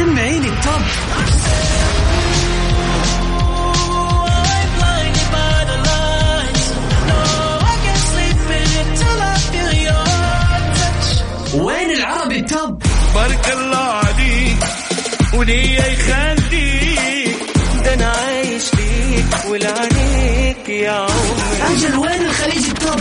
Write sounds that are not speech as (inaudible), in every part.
سمعيني التوب وين العربي التوب بارك الله عليك وليا يخليك. ده أنا عايش ليك ولعنيك يا عمري. أجل وين الخليج التوب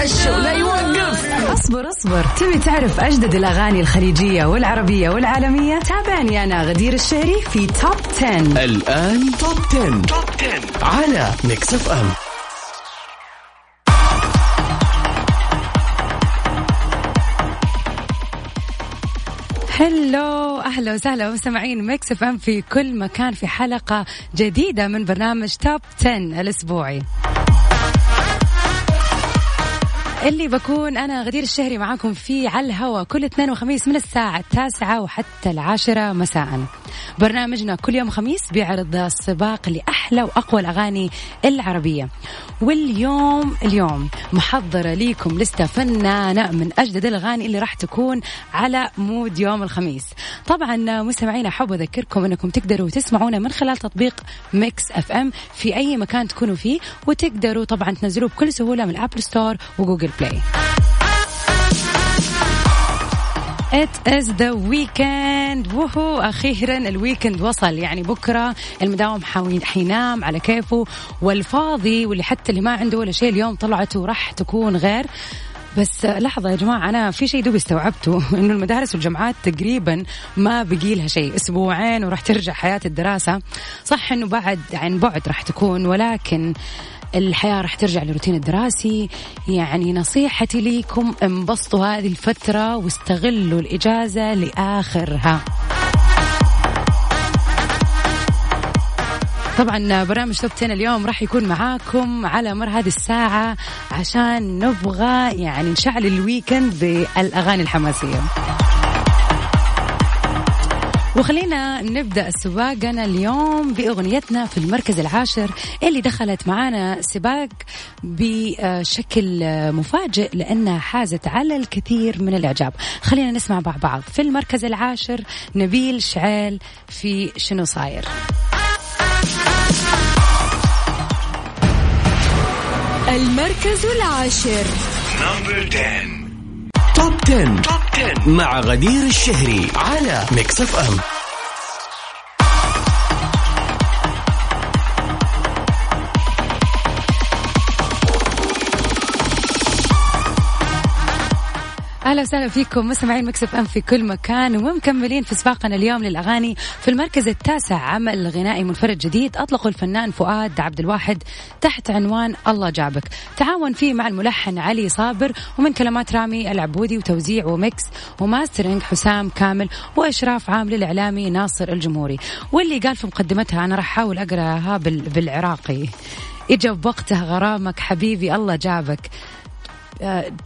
ولا يوقف. اصبر اصبر. تبي تعرف أجدد الأغاني الخليجية والعربية والعالمية؟ تابعني أنا غدير الشهري في توب 10 الآن توب 10. توب 10 على ميكس اف ام هلو أهلا وسهلا. مستمعين Mix FM في كل مكان في حلقة جديدة من برنامج top 10 الأسبوعي. اللي بكون أنا غدير الشهري معاكم فيه على الهوا كل اثنين وخميس من الساعة التاسعة وحتى العاشرة مساء. برنامجنا كل يوم خميس بيعرض السباق لأحلى وأقوى الأغاني العربية. واليوم اليوم محضرة ليكم لستة فنانة من أجدد الأغاني اللي راح تكون على mood يوم الخميس. طبعا مستمعينا أحب أذكركم أنكم تقدروا تسمعونا من خلال تطبيق Mix FM في أي مكان تكونوا فيه وتقدروا طبعا تنزلوه بكل سهولة من ال App Store و Google Play It is the weekend. وهو أخيرا ال weekend وصل يعني بكرة المداوم حينام على كيفه. والفاضي واللي حتى اللي ما عنده ولا شيء اليوم طلعته راح تكون غير. بس لحظة يا جماعة أنا في شيء دوبي استوعبته. (laughs) إنه المدارس والجامعات تقريبا ما بقي لها شيء. أسبوعين وراح ترجع حياة الدراسة. صح إنه بعد عن بعد راح تكون ولكن الحياة راح ترجع للروتين الدراسي. يعني نصيحتي ليكم انبسطوا هذه الفترة واستغلوا الإجازة لآخرها. طبعا برنامج توب 10 اليوم راح يكون معاكم على مر هذه الساعة عشان نبغى يعني نشعل الويكند بالأغاني الحماسية. وخلينا نبدأ سباقنا اليوم بأغنيتنا في المركز العاشر اللي دخلت معانا سباق بشكل مفاجئ لأنها حازت على الكثير من الإعجاب. خلينا نسمع مع بعض. في المركز العاشر نبيل شعيل في شنو صاير؟ المركز العاشر. نمبر 10 top 10. top 10 مع غدير الشهري على Mix FM أهلا وسهلا فيكم مستمعين Mix FM في كل مكان ومكملين في سباقنا اليوم للأغاني في المركز التاسع عمل غنائي منفرد جديد. أطلقه الفنان فؤاد عبد الواحد تحت عنوان الله جابك. تعاون فيه مع الملحن علي صابر ومن كلمات رامي العبودي وتوزيع و mix و mastering حسام كامل وإشراف عام للإعلامي ناصر الجمهوري. واللي قال في مقدمتها أنا راح أحاول أقرأها بال- بالعراقي. إجا بوقتها غرامك حبيبي الله جابك.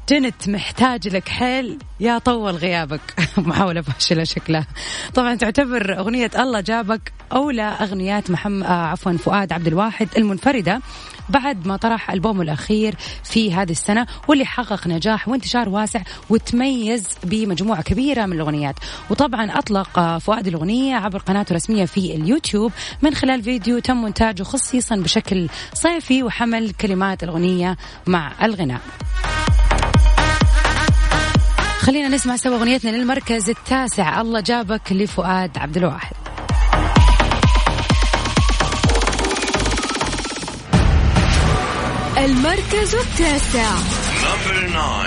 جنت محتاج لك حيل يا طول غيابك. (laughs) محاولة فاشلة شكلها. طبعا تعتبر أغنية الله جابك أولى أغنيات محمد آه عفوا فؤاد عبد الواحد المنفردة بعد ما طرح ألبومه الأخير في هذه السنة واللي حقق نجاح وانتشار واسع وتميز بمجموعة كبيرة من الأغنيات. وطبعا أطلق آه، فؤاد الأغنية عبر قناته الرسمية في اليوتيوب. من خلال فيديو تم مونتاجه خصيصا بشكل صيفي وحمل كلمات الأغنية مع الغناء. خلينا نسمع سوا أغنيتنا للمركز التاسع. الله جابك لفؤاد عبد الواحد. المركز التاسع. number 9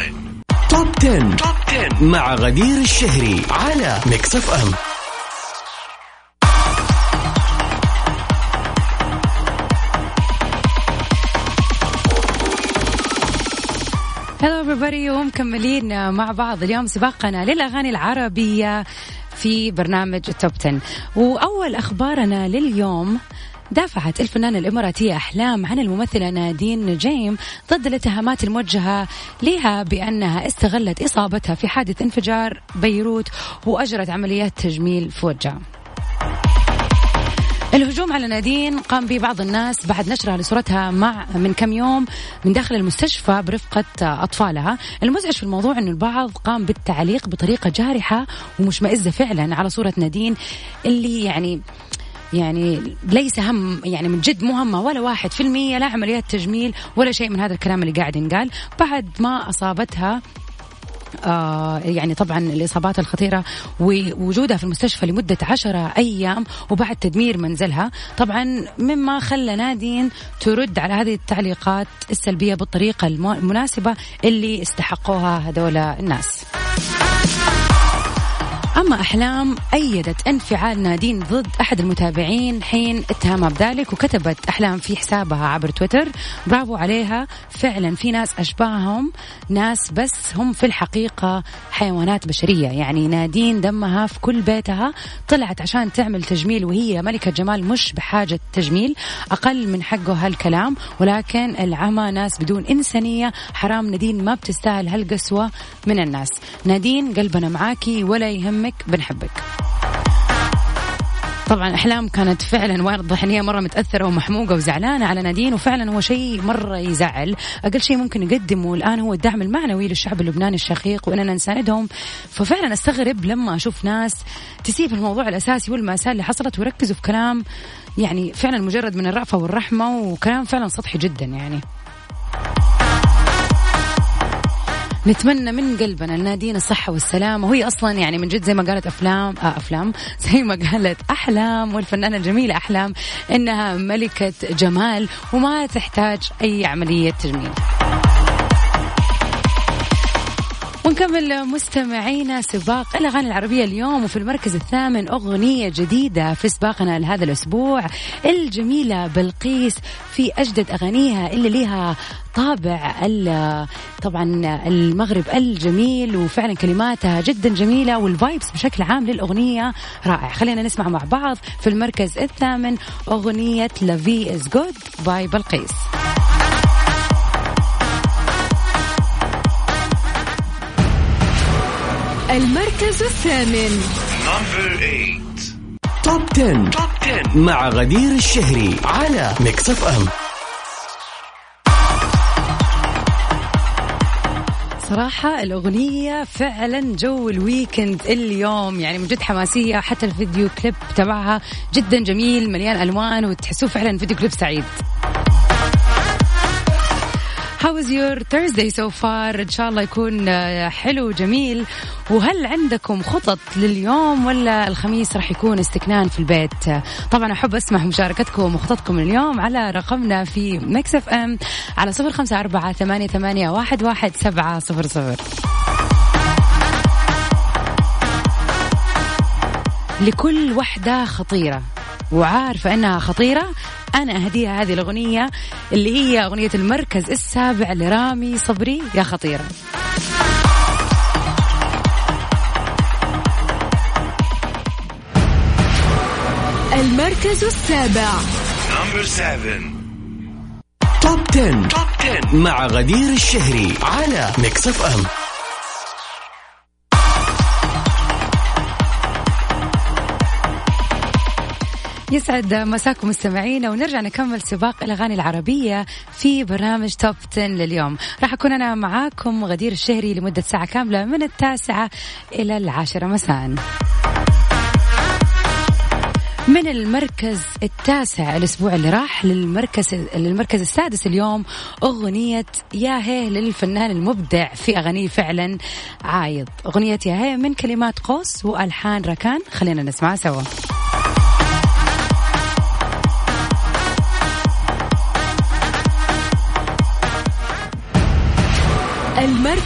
top 10. top 10 مع غدير الشهري على Mix FM هلو everybody. ومكملين مع بعض. اليوم سباقنا للأغاني العربية في برنامج ال top 10 وأول أخبارنا لليوم دافعت الفنانة الإماراتية أحلام عن الممثلة نادين نجيم ضد الاتهامات الموجهة لها بأنها استغلت إصابتها في حادث انفجار بيروت وأجرت عمليات تجميل في وجهها الهجوم على نادين قام به بعض الناس بعد نشرها لصورتها مع من كم يوم من داخل المستشفى برفقة أطفالها. المزعج في الموضوع أن البعض قام بالتعليق بطريقة جارحة ومشمئزة فعلا على صورة نادين اللي يعني يعني ليس هم يعني من جد مهمة ولا واحد في المية لا عمليات تجميل ولا شيء من هذا الكلام اللي قاعد ينقال. بعد ما أصابتها آه يعني طبعا الإصابات الخطيرة ووجودها في المستشفى لمدة عشرة أيام وبعد تدمير منزلها. طبعا مما خلى نادين ترد على هذه التعليقات السلبية بالطريقة المناسبة اللي استحقوها هذول الناس. أما أحلام أيدت انفعال نادين ضد أحد المتابعين حين اتهمها بذلك وكتبت أحلام في حسابها عبر تويتر. برافو عليها. فعلا في ناس أشباههم ناس بس هم في الحقيقة حيوانات بشرية. يعني نادين دمها في كل بيتها. طلعت عشان تعمل تجميل وهي ملكة جمال مش بحاجة تجميل. أقل من حقه هالكلام. ولكن العمى ناس بدون إنسانية. حرام نادين ما بتستاهل هالقسوة من الناس. نادين قلبنا معاكي ولا يهمك. يهمك بنحبك. طبعا أحلام كانت فعلا واضح إن هي مرة متأثرة ومحموقة وزعلانة على نادين وفعلا هو شيء مرة يزعل. أقل شيء ممكن يقدمه الآن هو الدعم المعنوي للشعب اللبناني الشقيق وإننا نساندهم. ففعلا أستغرب لما أشوف ناس تسيب الموضوع الأساسي والمأساة اللي حصلت ويركزوا في كلام يعني فعلا مجرد من الرأفة والرحمة وكلام فعلا سطحي جدا يعني. نتمنى من قلبنا لنادين الصحة والسلامة. وهي أصلا يعني من جد زي ما قالت أفلام آه أفلام. (laughs) زي ما قالت أحلام والفنانة الجميلة أحلام إنها ملكة جمال وما تحتاج أي عملية تجميل. ونكمل مستمعينا سباق الأغاني العربية اليوم وفي المركز الثامن أغنية جديدة في سباقنا لهذا الأسبوع الجميلة بلقيس. في أجدد أغانيها اللي لها طابع طبعا المغرب الجميل وفعلا كلماتها جدا جميلة وال vibes بشكل عام للأغنية رائع. خلينا نسمع مع بعض في المركز الثامن أغنية Life is good by بلقيس. المركز الثامن. Number 8 top 10. top 10 مع غدير الشهري على Mix FM صراحة الأغنية فعلا جو ال weekend اليوم يعني من جد حماسية حتى الفيديو كليب تبعها جدا جميل مليان ألوان وتحسوه فعلا فيديو كليب سعيد. How was your Thursday so far؟ إن شاء الله يكون آه، حلو وجميل وهل عندكم خطط لليوم ولا الخميس راح يكون استكنان في البيت؟ طبعا أحب أسمع مشاركتكم وخططكم اليوم على رقمنا في Mix FM على صفر خمسة أربعة ثمانية, ثمانية واحد, واحد سبعة صفر صفر لكل وحدة خطيرة وعارفة أنها خطيرة أنا أهديها هذه الأغنية اللي هي أغنية المركز السابع لرامي صبري يا خطيرة المركز السابع. Number 7 Top 10. Top 10 مع غدير الشهري على Mix FM يسعد مساكم مستمعينا ونرجع نكمل سباق الأغاني العربية في برنامج Top 10 لليوم. راح أكون أنا معاكم غدير الشهري لمدة ساعة كاملة من التاسعة إلى العاشرة مساء. من المركز التاسع الأسبوع اللي راح للمركز للمركز السادس اليوم أغنية يا هي للفنان المبدع في أغانيه فعلا عايض. أغنية يا هي من كلمات قوس وألحان ركان خلينا نسمعها سوا.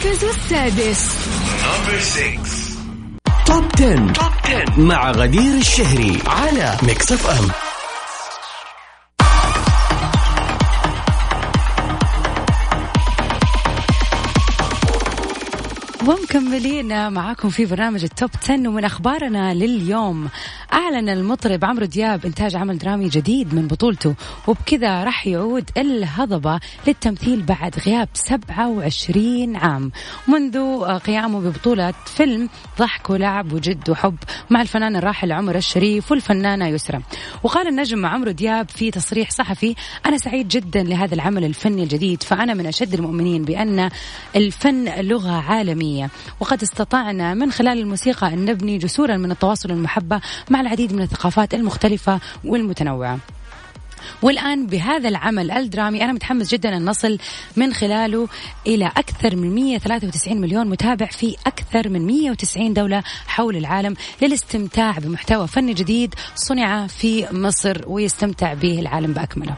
المركز السادس. Number 6 Top 10. Top 10 مع غدير الشهري على Mix FM ومكملين معاكم في برنامج ال Top 10 ومن أخبارنا لليوم. أعلن المطرب عمرو دياب إنتاج عمل درامي جديد من بطولته وبكذا راح يعود الهضبة للتمثيل بعد غياب 27 عام. منذ قيامه ببطولة فيلم ضحك ولعب وجد وحب مع الفنان الراحل عمر الشريف والفنانة يسرى وقال النجم عمرو دياب في تصريح صحفي أنا سعيد جدا لهذا العمل الفني الجديد فأنا من أشد المؤمنين بأن الفن لغة عالمية. الفنية وقد استطعنا من خلال الموسيقى أن نبني جسورا من التواصل والمحبة مع العديد من الثقافات المختلفة والمتنوعة. والآن بهذا العمل الدرامي أنا متحمس جدا أن نصل من خلاله إلى أكثر من 193 مليون متابع في أكثر من 190 دولة حول العالم للاستمتاع بمحتوى فني جديد صنع في مصر ويستمتع به العالم بأكمله.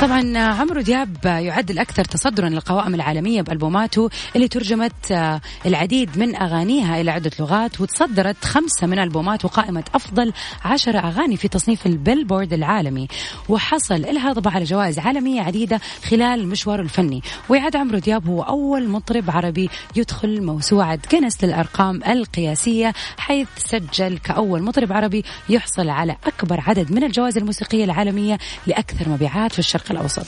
طبعا عمرو دياب يعد الأكثر تصدرا للقوائم العالمية بألبوماته اللي ترجمت آه، العديد من أغانيها إلى عدة لغات وتصدرت خمسة من ألبوماته قائمة أفضل عشر أغاني في تصنيف البيلبورد العالمي. وحصل الهضبة على جوائز عالمية عديدة خلال مشواره الفني. ويعد عمرو دياب هو أول مطرب عربي يدخل موسوعة جينيس للأرقام القياسية حيث سجل كأول مطرب عربي يحصل على أكبر عدد من الجوائز الموسيقية العالمية لأكثر مبيعات في الشرق الأوسط.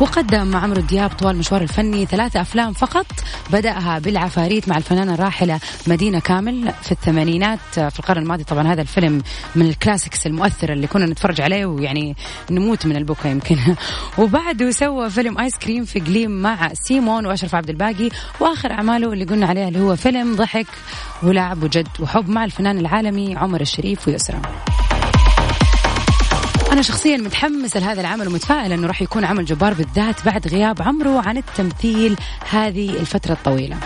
وقدم عمرو دياب طوال مشوار الفني ثلاثة أفلام فقط بدأها بالعفاريت مع الفنانة الراحلة مديحة كامل في الثمانينات. في القرن الماضي طبعا هذا الفيلم من ال classics المؤثرة اللي كنا نتفرج عليه ويعني نموت من البكا يمكن. (laughs) وبعده سوى فيلم آيس كريم في جليم مع سيمون وأشرف عبد الباقي. وآخر أعماله اللي قلنا عليها اللي هو فيلم ضحك ولعب وجد وحب مع الفنان العالمي عمر الشريف ويسرى أنا شخصيا متحمسة لهذا العمل ومتفائلة أنه راح يكون عمل جبار بالذات بعد غياب عمرو عن التمثيل هذه الفترة الطويلة.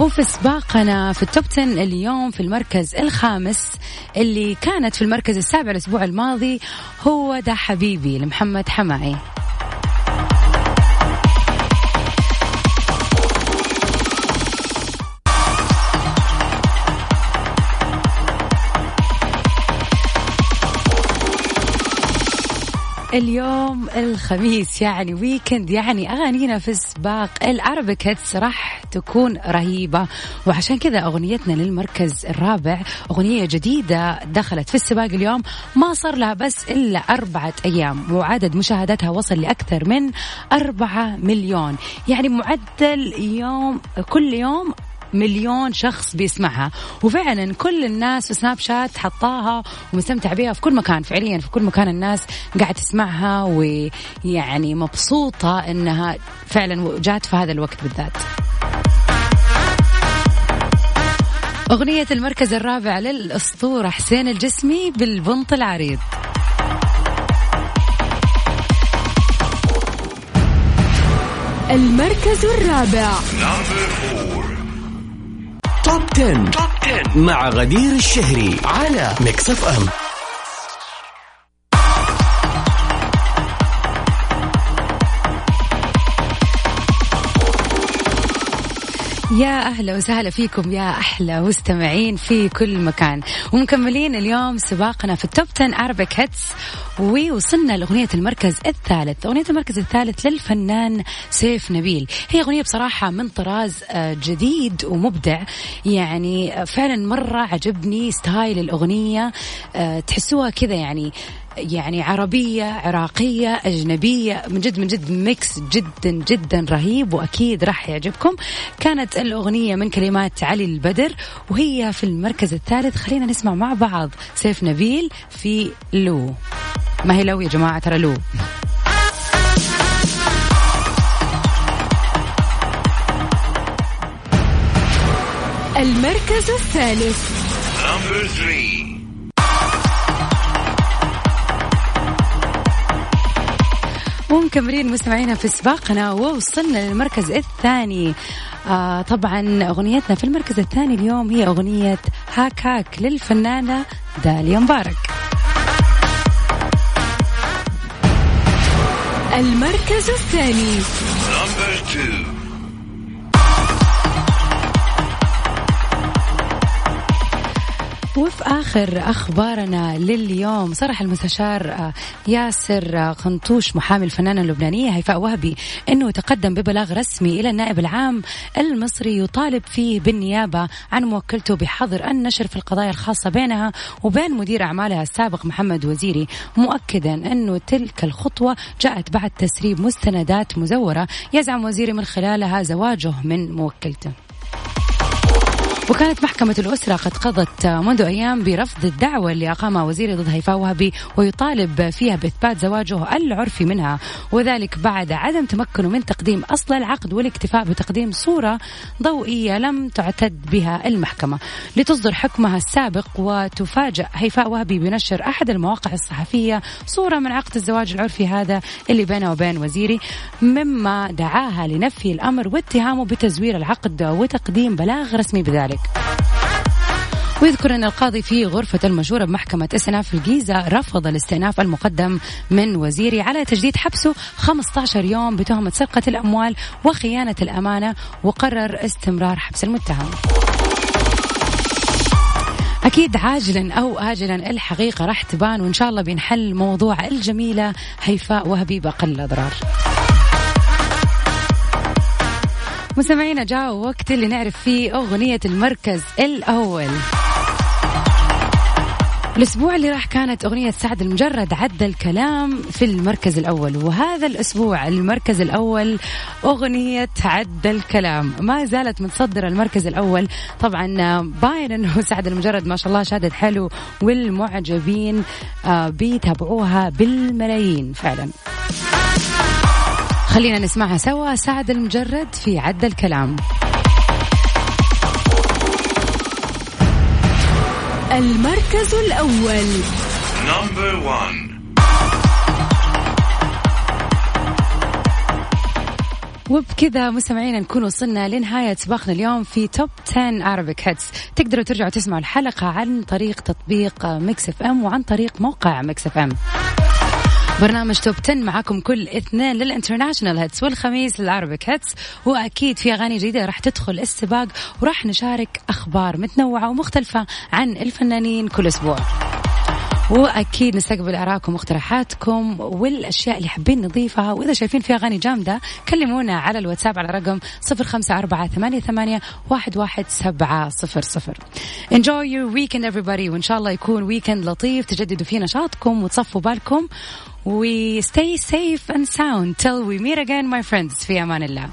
وفي سباقنا في التوب 10 اليوم في المركز الخامس اللي كانت في المركز السابع الأسبوع الماضي هو ده حبيبي لمحمد حمائي اليوم الخميس يعني weekend يعني أغانينا في السباق ال Arabic hits راح تكون رهيبة. وعشان كذا أغنيتنا للمركز الرابع أغنية جديدة دخلت في السباق اليوم. ما صار لها بس إلا أربعة أيام. وعدد مشاهداتها وصل لأكثر من أربعة مليون. يعني معدل يوم كل يوم مليون شخص بيسمعها. وفعلا كل الناس في Snapchat حطاها ومستمتع بها في كل مكان. فعليا في كل مكان الناس قاعد تسمعها ويعني مبسوطة إنها فعلا جات في هذا الوقت بالذات. أغنية المركز الرابع للأسطورة حسين الجسمي بالبنط العريض. المركز الرابع. Top 10. Top 10 مع غدير الشهري على Mix FM يا أهلا وسهلا فيكم يا أحلى مستمعين في كل مكان. ومكملين اليوم سباقنا في ال Top 10 Arabic hits ووصلنا لأغنية المركز الثالث. أغنية المركز الثالث للفنان سيف نبيل. هي أغنية بصراحة من طراز آه، جديد ومبدع. يعني فعلا مرة عجبني style الأغنية. آه، تحسوها كذا يعني يعني عربية عراقية أجنبية من جد من جد mix جدا جدا رهيب وأكيد راح يعجبكم. كانت الأغنية من كلمات علي البدر وهي في المركز الثالث. خلينا نسمع مع بعض سيف نبيل في لو. ما هي لو يا جماعة؟ ترى لو. المركز الثالث. ومكملين مستمعينا في سباقنا ووصلنا للمركز الثاني. آه طبعا أغنيتنا في المركز الثاني اليوم هي أغنية هاك هاك للفنانة داليا مبارك. المركز الثاني. وفي آخر أخبارنا لليوم صرح المستشار آه، ياسر آه، خنطوش محامي الفنانة اللبنانية هيفاء وهبي أنه تقدم ببلاغ رسمي إلى النائب العام المصري يطالب فيه بالنيابة عن موكلته بحظر النشر في القضايا الخاصة بينها وبين مدير أعمالها السابق محمد وزيري مؤكدا أنه تلك الخطوة جاءت بعد تسريب مستندات مزورة يزعم وزيري من خلالها زواجه من موكلته. وكانت محكمة الأسرة قد قضت منذ أيام برفض الدعوة اللي أقامها وزيري ضد هيفاء وهبي ويطالب فيها بإثبات زواجه العرفي منها وذلك بعد عدم تمكنه من تقديم أصل العقد والاكتفاء بتقديم صورة ضوئية لم تعتد بها المحكمة. لتصدر حكمها السابق وتفاجأ هيفاء وهبي بنشر أحد المواقع الصحفية صورة من عقد الزواج العرفي هذا اللي بينه وبين وزيري مما دعاها لنفي الأمر واتهامه بتزوير العقد وتقديم بلاغ رسمي بذلك. ويذكر أن القاضي في غرفة المشورة بمحكمة استئناف الجيزة رفض الاستئناف المقدم من وزيري على تجديد حبسه 15 يوم بتهمة سرقة الأموال وخيانة الأمانة وقرر استمرار حبس المتهم. أكيد عاجلا أو آجلا الحقيقة راح تبان وإن شاء الله بينحل موضوع الجميلة هيفاء وهبي بأقل الأضرار مستمعينا جاء وقت اللي نعرف فيه أغنية المركز الأول. الأسبوع اللي راح كانت أغنية سعد المجرد عدى الكلام في المركز الأول. وهذا الأسبوع المركز الأول أغنية عدى الكلام. ما زالت متصدرة المركز الأول. طبعا باين أنه سعد المجرد ما شاء الله شادت حلو والمعجبين آه، بيتابعوها بالملايين فعلا. خلينا نسمعها سوا. سعد المجرد في عد الكلام. المركز الأول. One. وبكذا مستمعينا نكون وصلنا لنهاية سباقنا اليوم في Top 10 Arabic hits تقدروا ترجعوا تسمعوا الحلقة عن طريق تطبيق Mix FM وعن طريق موقع Mix FM برنامج Top 10 معاكم كل اثنين لل international hits والخميس لل Arabic hits. وأكيد في أغاني جديدة راح تدخل السباق وراح نشارك أخبار متنوعة ومختلفة عن الفنانين كل أسبوع. وأكيد نستقبل آرائكم واقتراحاتكم والأشياء اللي حابين نضيفها. وإذا شايفين في أغاني جامدة كلمونا على الواتساب على رقم صفر خمسة أربعة ثمانية, ثمانية واحد, واحد سبعة صفر صفر. Enjoy your weekend everybody. وإن شاء الله يكون ويكند لطيف. تجددوا فيه نشاطكم وتصفوا بالكم. We stay safe and sound. Till we meet again my friends. في أمان الله.